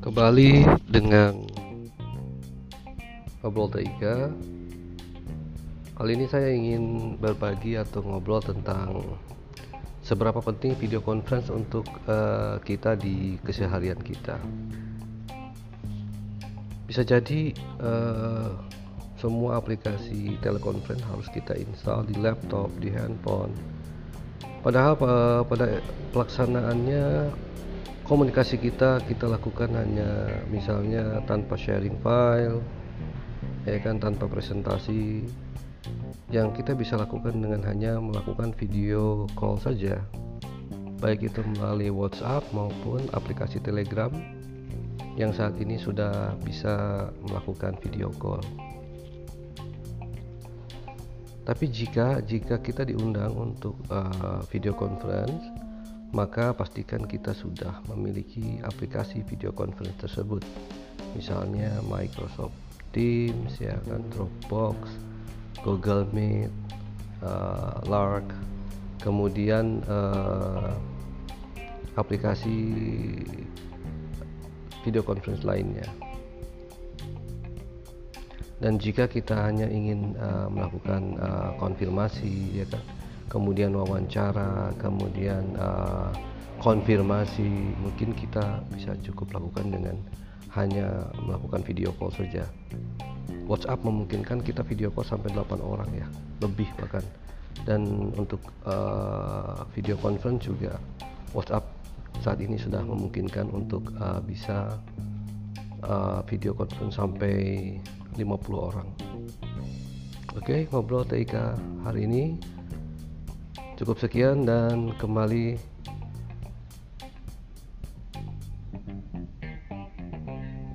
kembali dengan ngobrol Taiga. Kali ini saya ingin berbagi atau ngobrol tentang seberapa penting video conference untuk uh, kita di keseharian kita. Bisa jadi uh, semua aplikasi telekonferensi harus kita install di laptop, di handphone. Padahal uh, pada pelaksanaannya komunikasi kita kita lakukan hanya misalnya tanpa sharing file ya kan tanpa presentasi yang kita bisa lakukan dengan hanya melakukan video call saja baik itu melalui WhatsApp maupun aplikasi Telegram yang saat ini sudah bisa melakukan video call. Tapi jika jika kita diundang untuk uh, video conference maka pastikan kita sudah memiliki aplikasi video conference tersebut. Misalnya Microsoft Teams ya kan Dropbox Google Meet uh, Lark. Kemudian uh, aplikasi video conference lainnya. Dan jika kita hanya ingin uh, melakukan uh, konfirmasi ya kan kemudian wawancara, kemudian uh, konfirmasi, mungkin kita bisa cukup lakukan dengan hanya melakukan video call saja. WhatsApp memungkinkan kita video call sampai 8 orang ya, lebih bahkan. Dan untuk uh, video conference juga WhatsApp saat ini sudah memungkinkan untuk uh, bisa uh, video conference sampai 50 orang. Oke, okay, ngobrol TIK hari ini Cukup sekian dan kembali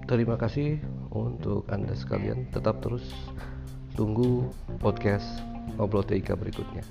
Terima kasih untuk Anda sekalian. Tetap terus tunggu podcast Ngobrol TIK berikutnya.